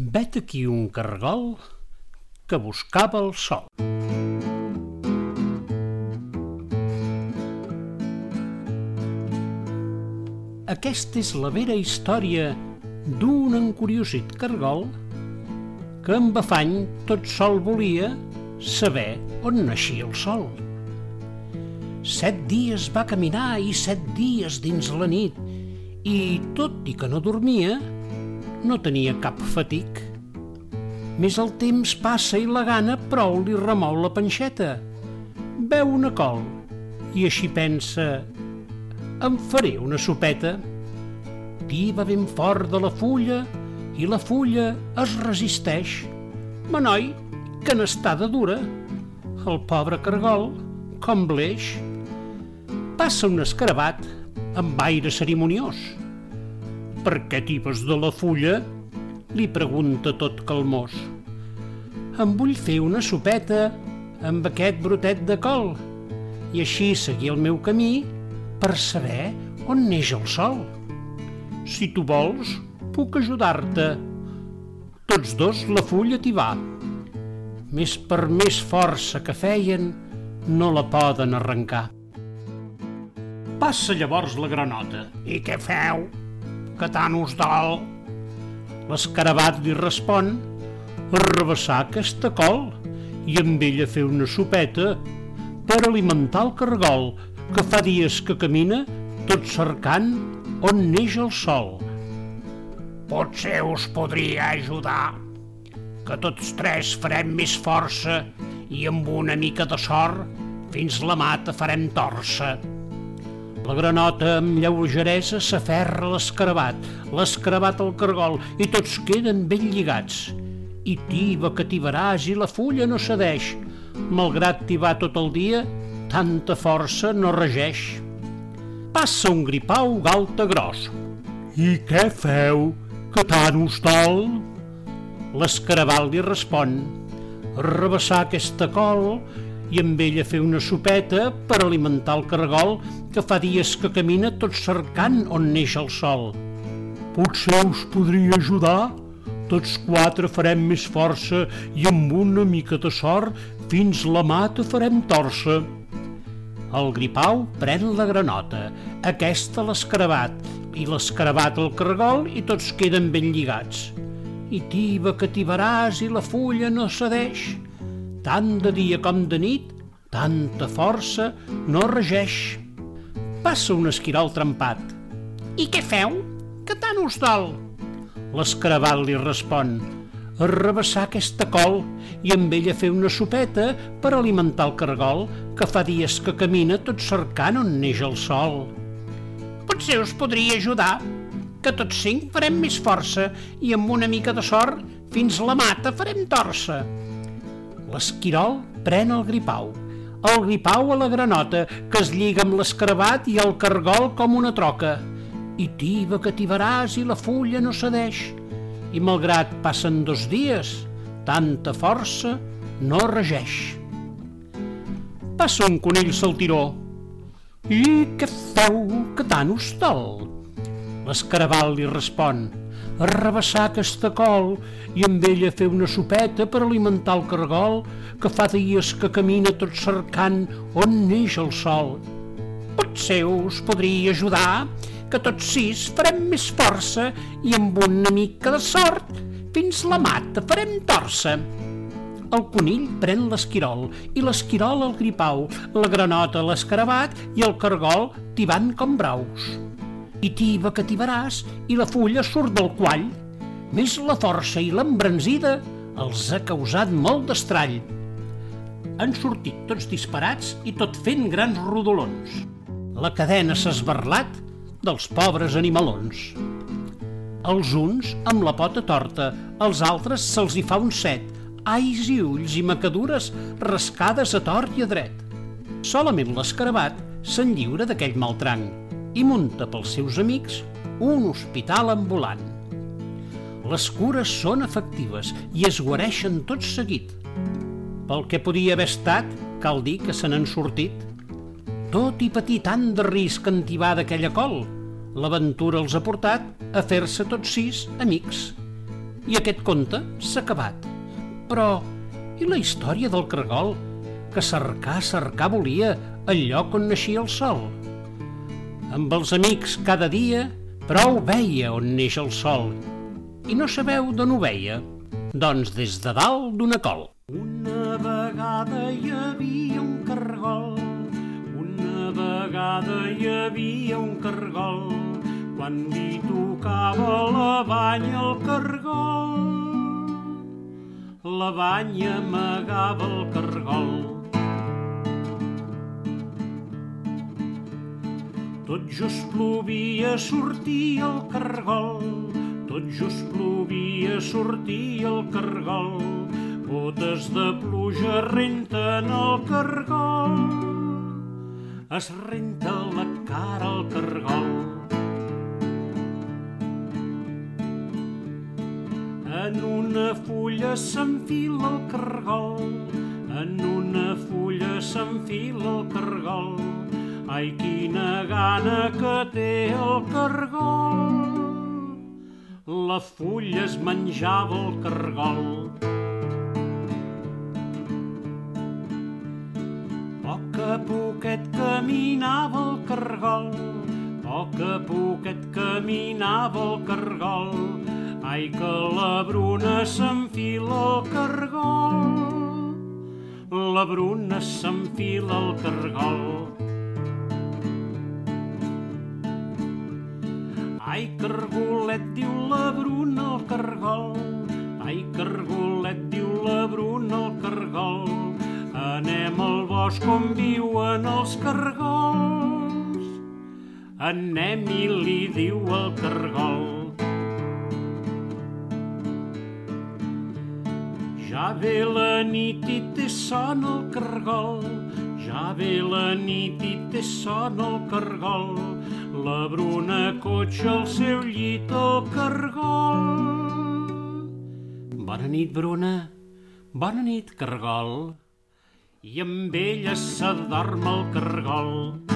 Vet aquí un cargol que buscava el sol. Aquesta és la vera història d'un encuriosit cargol que amb afany tot sol volia saber on naixia el sol. Set dies va caminar i set dies dins la nit i, tot i que no dormia, no tenia cap fatic. Més el temps passa i la gana prou li remou la panxeta. Veu una col i així pensa em faré una sopeta. Tiba ben fort de la fulla i la fulla es resisteix. Manoi, que n'està de dura. El pobre cargol, com bleix. Passa un escarabat amb aire cerimoniós. Per què tibes de la fulla? Li pregunta tot calmós. Em vull fer una sopeta amb aquest brotet de col i així seguir el meu camí per saber on neix el sol. Si tu vols, puc ajudar-te. Tots dos la fulla t'hi va. Més per més força que feien, no la poden arrencar. Passa llavors la granota. I què feu? Que tant us dol? L'escarabat li respon arrabassar aquesta col i amb ella fer una sopeta per alimentar el cargol que fa dies que camina tot cercant on neix el sol. Potser us podria ajudar, que tots tres farem més força i amb una mica de sort fins la mata farem torça. La granota amb lleugeresa s'aferra a l'escarabat, l'escarabat al cargol i tots queden ben lligats. I tiba que tibaràs i la fulla no cedeix. Malgrat tibar tot el dia, tanta força no regeix. Passa un gripau galta gros. I què feu, que tant us dol? L'escarabat li respon, arrabassar aquesta col i amb ella fer una sopeta per alimentar el cargol que fa dies que camina tot cercant on neix el sol. Potser us podria ajudar? Tots quatre farem més força i amb una mica de sort fins la mata farem torça. El gripau pren la granota, aquesta l'escarabat, i l'escarabat el cargol i tots queden ben lligats. I tiba que tibaràs i la fulla no cedeix. Tant de dia com de nit, tanta força no regeix. Passa un esquirol trempat. I què feu? Que tant us dol? L'escarabat li respon arrabassar aquesta col i amb ella fer una sopeta per alimentar el cargol que fa dies que camina tot cercant on neix el sol. Potser us podria ajudar, que tots cinc farem més força i amb una mica de sort fins la mata farem torça. L'esquirol pren el gripau, el gripau a la granota que es lliga amb l'escarabat i el cargol com una troca. I tiba que tibaràs i la fulla no cedeix i malgrat passen dos dies, tanta força no regeix. Passa un conill saltiró. I què feu que tant us dol? L'escarabat li respon, arrabassar aquesta col i amb ella fer una sopeta per alimentar el cargol que fa dies que camina tot cercant on neix el sol. Potser us podria ajudar que tots sis farem més força i amb una mica de sort fins la mata farem torça. El conill pren l'esquirol i l'esquirol el gripau, la granota l'escarabat i el cargol tibant com braus. I tiba que tibaràs i la fulla surt del quall. Més la força i l'embranzida els ha causat molt d'estrall. Han sortit tots disparats i tot fent grans rodolons. La cadena s'ha esbarlat dels pobres animalons. Els uns amb la pota torta, els altres se'ls hi fa un set, ais i ulls i macadures rascades a tort i a dret. Solament l'escarabat se'n lliura d'aquell maltranc i munta pels seus amics un hospital ambulant. Les cures són efectives i es guareixen tot seguit. Pel que podia haver estat, cal dir que se n'han sortit tot i patir tant de risc en d'aquella col, l'aventura els ha portat a fer-se tots sis amics. I aquest conte s'ha acabat. Però, i la història del cargol que cercar, cercar volia el lloc on naixia el sol? Amb els amics cada dia prou veia on neix el sol. I no sabeu d'on ho veia? Doncs des de dalt d'una col. Una vegada hi havia un cargol, una vegada hi havia un cargol, quan li tocava la banya al cargol. La banya amagava el cargol. Tot just plovia, sortia el cargol, tot just plovia, sortia el cargol, Gotes de pluja renten el cargol. Es renta la cara al cargol. En una fulla s'enfila el cargol. En una fulla s'enfila el cargol. Ai, quina gana que té el cargol. La fulla es menjava el cargol. a poquet caminava el cargol, poc a poquet caminava el cargol, ai que la Bruna s'enfila al cargol, la Bruna s'enfila al cargol. Ai, cargolet, diu la Bruna al cargol, ai, cargolet, diu la Bruna al cargol, Anem al bosc on viuen els cargols. Anem i li diu el cargol. Ja ve la nit i té son el cargol. Ja ve la nit i té son el cargol. La Bruna cotxa al seu llit el cargol. Bona nit, Bruna. Bona nit, cargol i amb ella s'adorm el cargol.